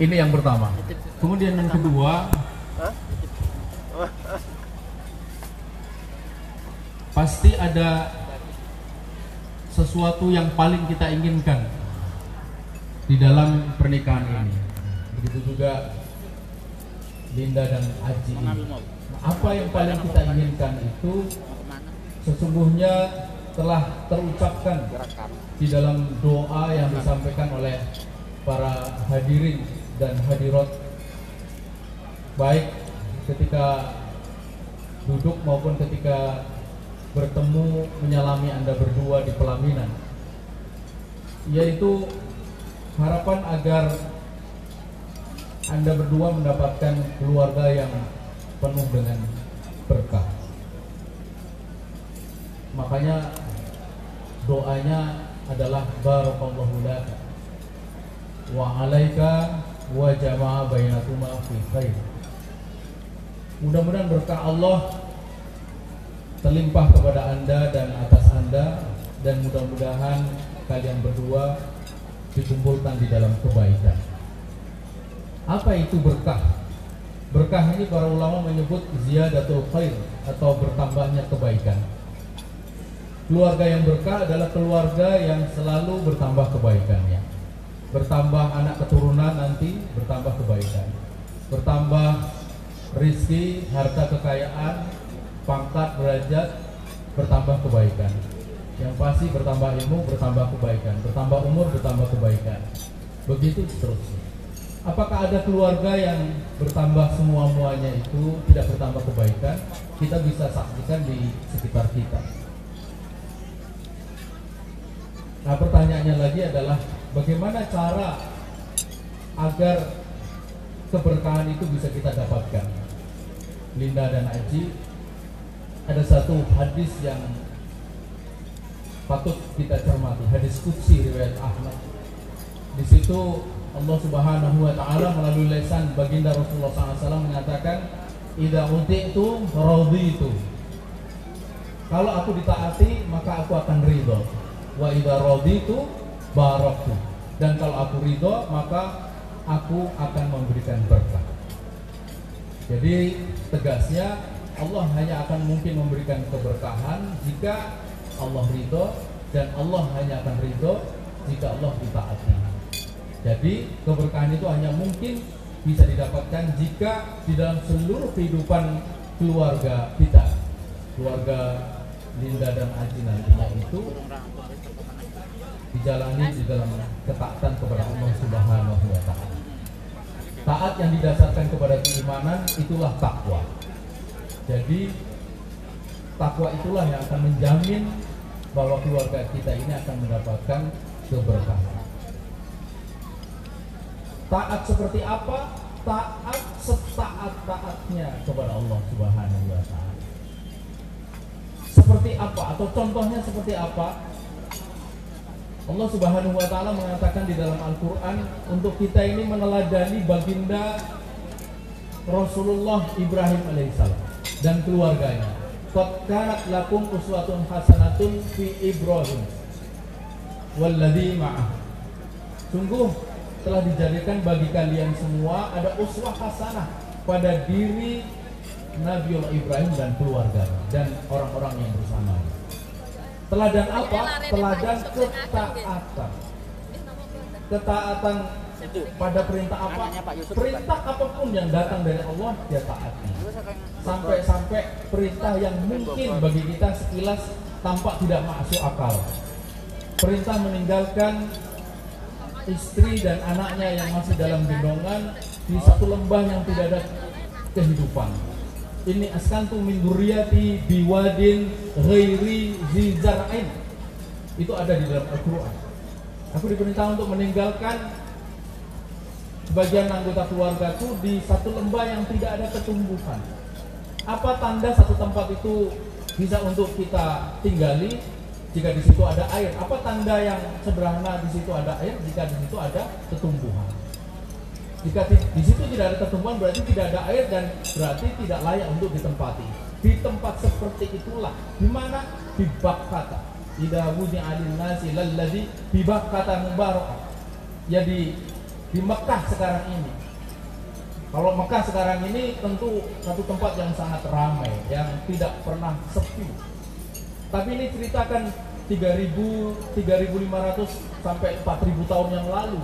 Ini yang pertama. Kemudian yang kedua, pasti ada sesuatu yang paling kita inginkan di dalam pernikahan ini. Begitu juga Linda dan Aji ini. Apa yang paling kita inginkan itu sesungguhnya telah terucapkan di dalam doa yang disampaikan oleh para hadirin dan hadirat baik ketika duduk maupun ketika bertemu menyalami Anda berdua di pelaminan. Yaitu harapan agar Anda berdua mendapatkan keluarga yang penuh dengan berkah. Makanya doanya adalah barakallahu laka wa alaika wa jama'a bainakuma fi khair mudah-mudahan berkah Allah terlimpah kepada Anda dan atas Anda dan mudah-mudahan kalian berdua dikumpulkan di dalam kebaikan. Apa itu berkah? Berkah ini para ulama menyebut ziyadatul khair atau bertambahnya kebaikan. Keluarga yang berkah adalah keluarga yang selalu bertambah kebaikannya. Bertambah anak keturunan nanti bertambah kebaikan. Bertambah rizki, harta kekayaan, pangkat, derajat bertambah kebaikan. Yang pasti bertambah ilmu, bertambah kebaikan, bertambah umur, bertambah kebaikan. Begitu seterusnya. Apakah ada keluarga yang bertambah semua muanya itu tidak bertambah kebaikan? Kita bisa saksikan di sekitar kita. Nah pertanyaannya lagi adalah bagaimana cara agar keberkahan itu bisa kita dapatkan? Linda dan Aji ada satu hadis yang patut kita cermati, hadis kutsi riwayat Ahmad. Di situ Allah Subhanahu wa taala melalui lesan baginda Rasulullah SAW mengatakan, "Idza uti'tu raditu." Kalau aku ditaati, maka aku akan ridho. Wa idza raditu baraktu. Dan kalau aku ridho, maka aku akan memberikan berkah. Jadi tegasnya Allah hanya akan mungkin memberikan keberkahan jika Allah ridho dan Allah hanya akan ridho jika Allah ditaati. Jadi keberkahan itu hanya mungkin bisa didapatkan jika di dalam seluruh kehidupan keluarga kita, keluarga Linda dan Aji nantinya itu dijalani di dalam ketaatan kepada Allah Subhanahu wa taala. Taat yang didasarkan kepada keimanan itulah takwa. Jadi takwa itulah yang akan menjamin bahwa keluarga kita ini akan mendapatkan keberkahan. Taat seperti apa? Taat setaat-taatnya kepada Allah Subhanahu wa taala. Seperti apa atau contohnya seperti apa? Allah Subhanahu wa taala mengatakan di dalam Al-Qur'an untuk kita ini meneladani baginda Rasulullah Ibrahim alaihissalam dan keluarganya. Qad lakum uswatun hasanatun fi Ibrahim walladzi ma'ah. Sungguh telah dijadikan bagi kalian semua ada uswah hasanah pada diri Nabiullah Ibrahim dan keluarganya dan orang-orang yang bersamanya. Teladan apa? Teladan ketaatan. Ketaatan pada perintah apa? Perintah apa pun yang datang dari Allah dia taati. Sampai-sampai perintah yang mungkin bagi kita sekilas tampak tidak masuk akal. Perintah meninggalkan istri dan anaknya yang masih dalam gendongan di satu lembah yang tidak ada kehidupan. Ini askantu min duriyati biwadin ghairi zizar'in. Itu ada di dalam Al-Qur'an. Aku diperintah untuk meninggalkan sebagian anggota keluargaku di satu lembah yang tidak ada ketumbuhan. Apa tanda satu tempat itu bisa untuk kita tinggali jika di situ ada air? Apa tanda yang sederhana di situ ada air jika di situ ada ketumbuhan? Jika di situ tidak ada pertumbuhan berarti tidak ada air dan berarti tidak layak untuk ditempati. Di tempat seperti itulah di mana di Bakkata. Ida wudi alin nasi lalladzi bi Bakkata mubarak. Jadi di Mekah sekarang ini. Kalau Mekah sekarang ini tentu satu tempat yang sangat ramai, yang tidak pernah sepi. Tapi ini ceritakan 3000, 3500 sampai 4000 tahun yang lalu.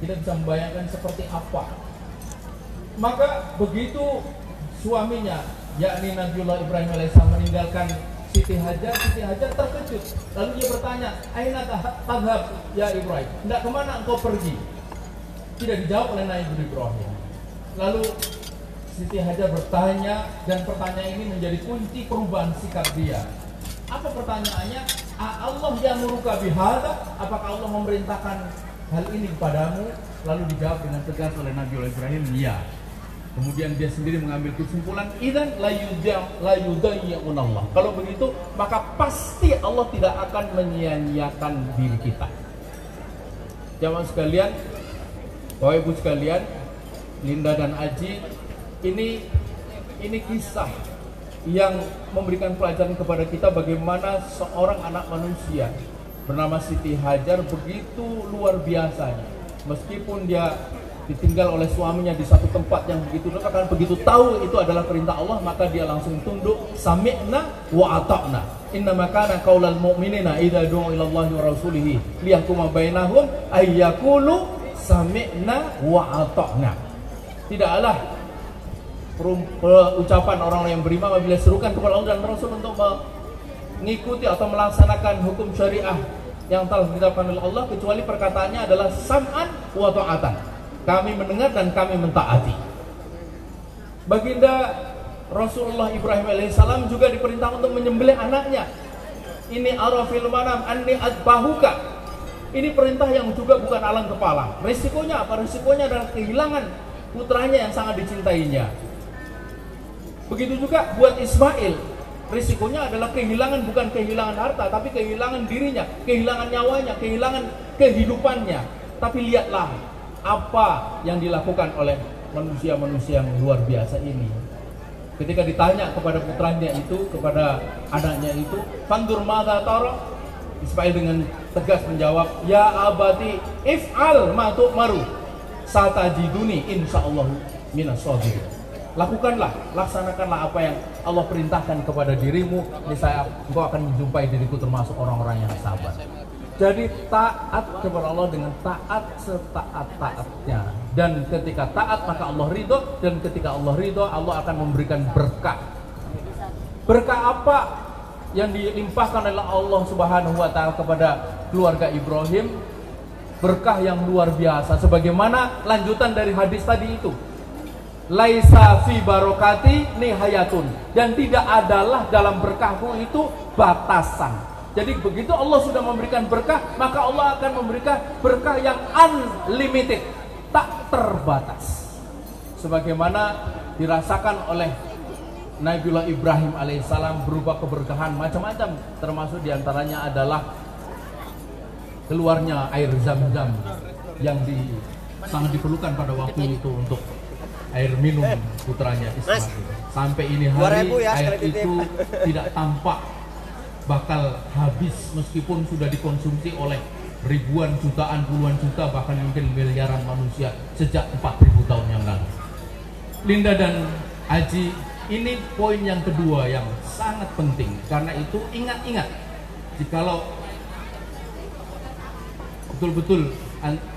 Kita bisa membayangkan seperti apa. Maka begitu suaminya, yakni Nabiullah Ibrahim alaihissalam meninggalkan Siti Hajar, Siti Hajar terkejut. Lalu dia bertanya, Aina tadhab ya Ibrahim? Tidak ke mana engkau pergi? Tidak dijawab oleh Nabi Ibrahim. Lalu Siti Hajar bertanya dan pertanyaan ini menjadi kunci perubahan sikap dia. Apa pertanyaannya? Allah yang muruka bihada? Apakah Allah memerintahkan hal ini kepadamu? Lalu dijawab dengan tegas oleh Nabi Ibrahim, iya. Kemudian dia sendiri mengambil kesimpulan idan la Allah. Kalau begitu maka pasti Allah tidak akan menyia-nyiakan diri kita. Jamaah sekalian, Bapak Ibu sekalian, Linda dan Aji, ini ini kisah yang memberikan pelajaran kepada kita bagaimana seorang anak manusia bernama Siti Hajar begitu luar biasanya. Meskipun dia ditinggal oleh suaminya di satu tempat yang begitu dekat kan begitu tahu itu adalah perintah Allah maka dia langsung tunduk sami'na wa ata'na inna makana qaulal mu'minina idza du'u ila Allah wa rasulih liyahkuma bainahum ayyakulu sami'na wa ata'na tidaklah ucapan orang yang beriman apabila serukan kepada Allah dan Rasul untuk mengikuti atau melaksanakan hukum syariah yang telah ditetapkan oleh Allah kecuali perkataannya adalah sam'an wa ta'atan kami mendengar dan kami mentaati. Baginda Rasulullah Ibrahim alaihissalam juga diperintah untuk menyembelih anaknya. Ini arafil manam anni adbahuka. Ini perintah yang juga bukan alang kepala. Resikonya apa? Resikonya adalah kehilangan putranya yang sangat dicintainya. Begitu juga buat Ismail. Risikonya adalah kehilangan bukan kehilangan harta, tapi kehilangan dirinya, kehilangan nyawanya, kehilangan kehidupannya. Tapi lihatlah apa yang dilakukan oleh manusia-manusia yang luar biasa ini. Ketika ditanya kepada putranya itu, kepada anaknya itu, Fandur mata taro, Ismail dengan tegas menjawab, Ya abadi if'al matuk maru, satajiduni insyaallah minas sabirin. Lakukanlah, laksanakanlah apa yang Allah perintahkan kepada dirimu, niscaya engkau akan menjumpai diriku termasuk orang-orang yang sabar. Jadi taat kepada Allah dengan taat setaat-taatnya. Dan ketika taat maka Allah ridho dan ketika Allah ridho Allah akan memberikan berkah. Berkah apa yang dilimpahkan oleh Allah Subhanahu wa taala kepada keluarga Ibrahim? Berkah yang luar biasa sebagaimana lanjutan dari hadis tadi itu. Laisa fi barokati nihayatun. Dan tidak adalah dalam berkahku itu batasan. Jadi begitu Allah sudah memberikan berkah, maka Allah akan memberikan berkah yang unlimited, tak terbatas. Sebagaimana dirasakan oleh Nabiullah Ibrahim alaihissalam berupa keberkahan macam-macam, termasuk di antaranya adalah keluarnya air zam-zam yang di, sangat diperlukan pada waktu itu untuk air minum putranya Ismail. Sampai ini hari ya, air itu tidak tampak bakal habis meskipun sudah dikonsumsi oleh ribuan jutaan puluhan juta bahkan mungkin miliaran manusia sejak 4000 tahun yang lalu. Linda dan Aji ini poin yang kedua yang sangat penting karena itu ingat-ingat jikalau betul-betul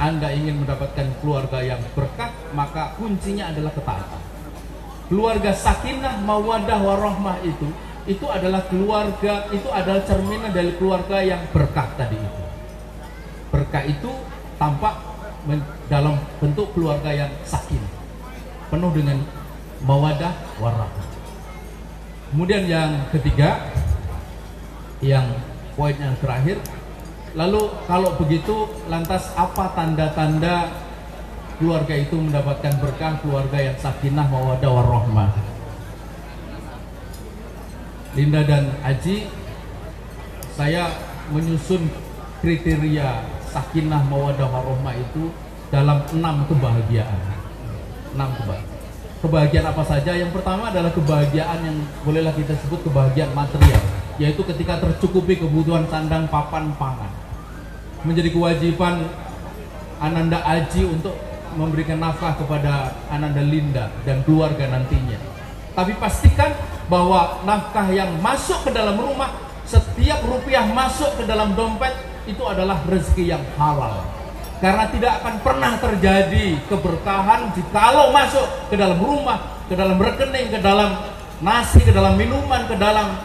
anda ingin mendapatkan keluarga yang berkah maka kuncinya adalah ketaatan. Keluarga sakinah mawadah warahmah itu itu adalah keluarga, itu adalah cerminan dari keluarga yang berkah tadi itu. Berkah itu tampak dalam bentuk keluarga yang sakin, penuh dengan mawadah warahmah. Kemudian yang ketiga, yang poin yang terakhir, lalu kalau begitu lantas apa tanda-tanda keluarga itu mendapatkan berkah keluarga yang sakinah mawadah warahmah? Linda dan Aji saya menyusun kriteria sakinah mawadah warohmah itu dalam enam kebahagiaan. Enam kebahagiaan kebahagiaan apa saja? Yang pertama adalah kebahagiaan yang bolehlah kita sebut kebahagiaan material yaitu ketika tercukupi kebutuhan sandang papan pangan. Menjadi kewajiban Ananda Aji untuk memberikan nafkah kepada Ananda Linda dan keluarga nantinya. Tapi pastikan bahwa nafkah yang masuk ke dalam rumah, setiap rupiah masuk ke dalam dompet itu adalah rezeki yang halal. Karena tidak akan pernah terjadi keberkahan jikalau masuk ke dalam rumah, ke dalam rekening, ke dalam nasi, ke dalam minuman, ke dalam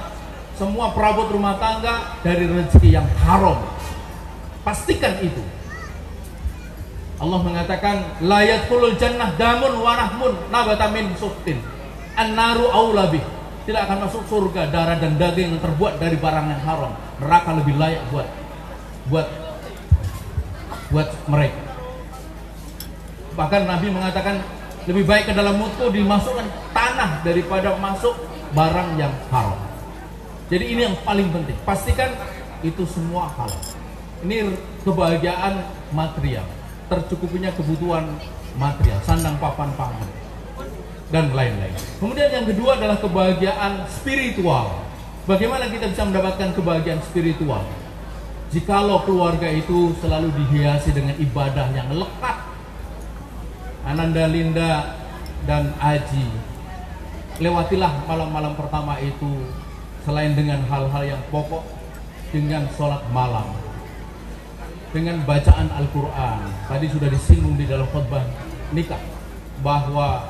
semua perabot rumah tangga dari rezeki yang haram. Pastikan itu. Allah mengatakan layat kulul jannah damun warahmun nabatamin suftin an-naru aulabih tidak akan masuk surga darah dan daging yang terbuat dari barang yang haram neraka lebih layak buat buat buat mereka. Bahkan Nabi mengatakan lebih baik ke dalam mutu dimasukkan tanah daripada masuk barang yang halal. Jadi ini yang paling penting. Pastikan itu semua halal. Ini kebahagiaan material, tercukupinya kebutuhan material, sandang papan pangan dan lain-lain. Kemudian yang kedua adalah kebahagiaan spiritual. Bagaimana kita bisa mendapatkan kebahagiaan spiritual? Jikalau keluarga itu selalu dihiasi dengan ibadah yang lekat, Ananda Linda dan Aji, lewatilah malam-malam pertama itu selain dengan hal-hal yang pokok, dengan sholat malam, dengan bacaan Al-Quran. Tadi sudah disinggung di dalam khutbah nikah bahwa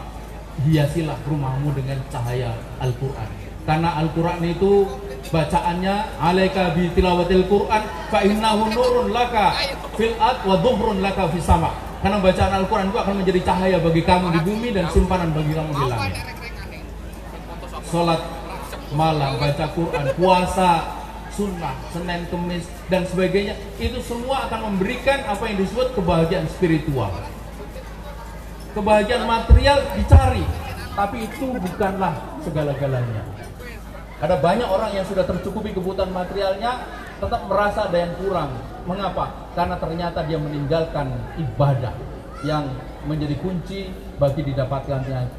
hiasilah rumahmu dengan cahaya Al-Quran. Karena Al-Quran itu bacaannya alaika bi tilawatil Quran fa innahu nurun laka fil ard wa dhuhrun laka fis sama. Karena bacaan Al-Quran itu akan menjadi cahaya bagi kamu di bumi dan simpanan bagi kamu di langit. Salat malam, baca Quran, puasa, sunnah, Senin, Kemis dan sebagainya itu semua akan memberikan apa yang disebut kebahagiaan spiritual. Kebahagiaan material dicari, tapi itu bukanlah segala-galanya. Ada banyak orang yang sudah tercukupi kebutuhan materialnya tetap merasa ada yang kurang. Mengapa? Karena ternyata dia meninggalkan ibadah yang menjadi kunci bagi didapatkannya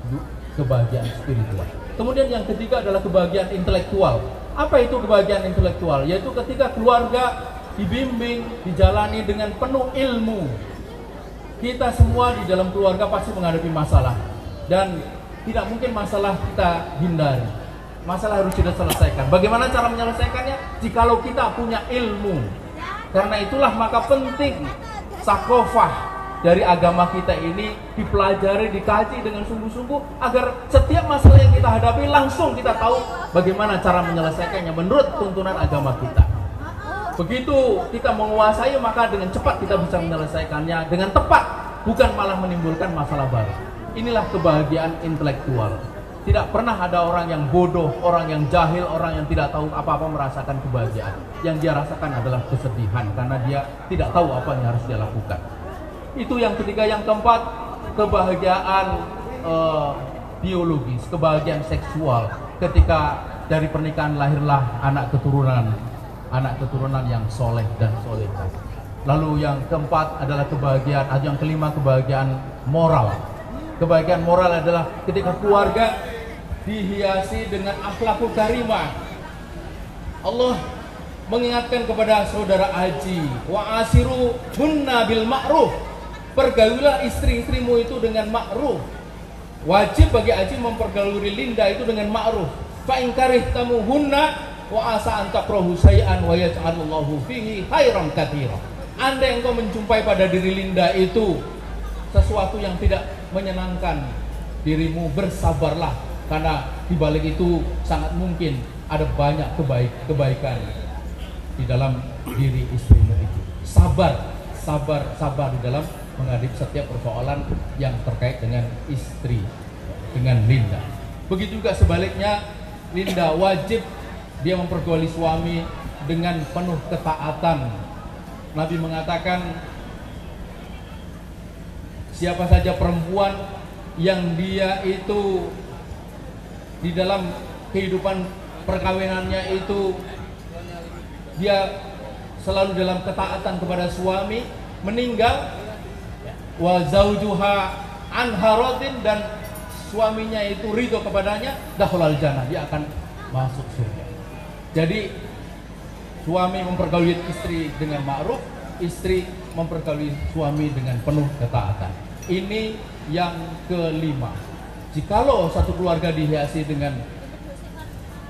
kebahagiaan spiritual. Kemudian yang ketiga adalah kebahagiaan intelektual. Apa itu kebahagiaan intelektual? Yaitu ketika keluarga dibimbing, dijalani dengan penuh ilmu. Kita semua di dalam keluarga pasti menghadapi masalah dan tidak mungkin masalah kita hindari masalah harus kita selesaikan. Bagaimana cara menyelesaikannya? Jikalau kita punya ilmu. Karena itulah maka penting sakofah dari agama kita ini dipelajari, dikaji dengan sungguh-sungguh agar setiap masalah yang kita hadapi langsung kita tahu bagaimana cara menyelesaikannya menurut tuntunan agama kita. Begitu kita menguasai maka dengan cepat kita bisa menyelesaikannya dengan tepat, bukan malah menimbulkan masalah baru. Inilah kebahagiaan intelektual. Tidak pernah ada orang yang bodoh, orang yang jahil, orang yang tidak tahu apa-apa merasakan kebahagiaan. Yang dia rasakan adalah kesedihan karena dia tidak tahu apa yang harus dia lakukan. Itu yang ketiga, yang keempat, kebahagiaan uh, biologis, kebahagiaan seksual. Ketika dari pernikahan lahirlah anak keturunan, anak keturunan yang soleh dan soleh. Lalu yang keempat adalah kebahagiaan, atau yang kelima kebahagiaan moral. Kebahagiaan moral adalah ketika keluarga dihiasi dengan akhlakul karimah. Allah mengingatkan kepada saudara Aji, wa asiru bil ma'ruf. Pergaulilah istri-istrimu itu dengan ma'ruf. Wajib bagi Aji mempergauli Linda itu dengan ma'ruf. Fa in tamu hunna wa asa an takrahu say'an wa yaj'alullahu fihi khairan katsira. Anda yang kau menjumpai pada diri Linda itu sesuatu yang tidak menyenangkan dirimu bersabarlah karena di balik itu sangat mungkin ada banyak kebaik kebaikan di dalam diri istrimu itu. Sabar, sabar, sabar di dalam menghadapi setiap persoalan yang terkait dengan istri, dengan Linda. Begitu juga sebaliknya, Linda wajib dia mempergauli suami dengan penuh ketaatan. Nabi mengatakan siapa saja perempuan yang dia itu di dalam kehidupan perkawinannya itu dia selalu dalam ketaatan kepada suami meninggal wa zaujuha an dan suaminya itu ridho kepadanya dahulal jannah dia akan masuk surga jadi suami mempergauli istri dengan ma'ruf istri mempergauli suami dengan penuh ketaatan Ini yang kelima. Jikalau satu keluarga dihiasi dengan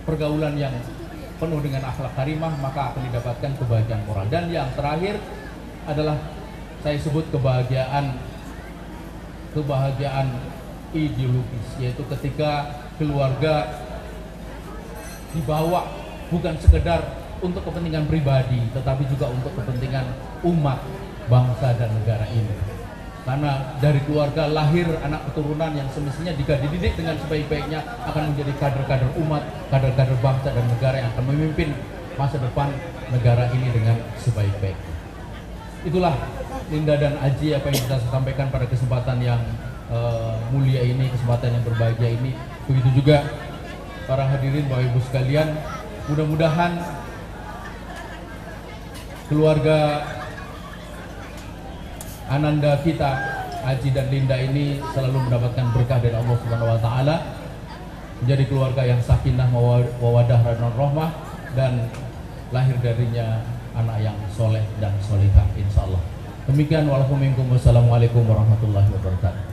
pergaulan yang penuh dengan akhlak karimah, maka akan didapatkan kebahagiaan moral. Dan yang terakhir adalah saya sebut kebahagiaan kebahagiaan ideologis, yaitu ketika keluarga dibawa bukan sekedar untuk kepentingan pribadi, tetapi juga untuk kepentingan umat, bangsa dan negara ini. Karena dari keluarga lahir anak keturunan yang semestinya jika dididik dengan sebaik-baiknya akan menjadi kader-kader umat, kader-kader bangsa dan negara yang akan memimpin masa depan negara ini dengan sebaik-baiknya. Itulah Linda dan Aji apa yang saya sampaikan pada kesempatan yang uh, mulia ini, kesempatan yang berbahagia ini. Begitu juga para hadirin Bapak Ibu sekalian, mudah-mudahan keluarga Ananda kita Aji dan Linda ini selalu mendapatkan berkah dari Allah Subhanahu wa taala menjadi keluarga yang sakinah mawadah dan rahmah dan lahir darinya anak yang soleh dan solihah insyaallah demikian walaupun wassalamualaikum warahmatullahi wabarakatuh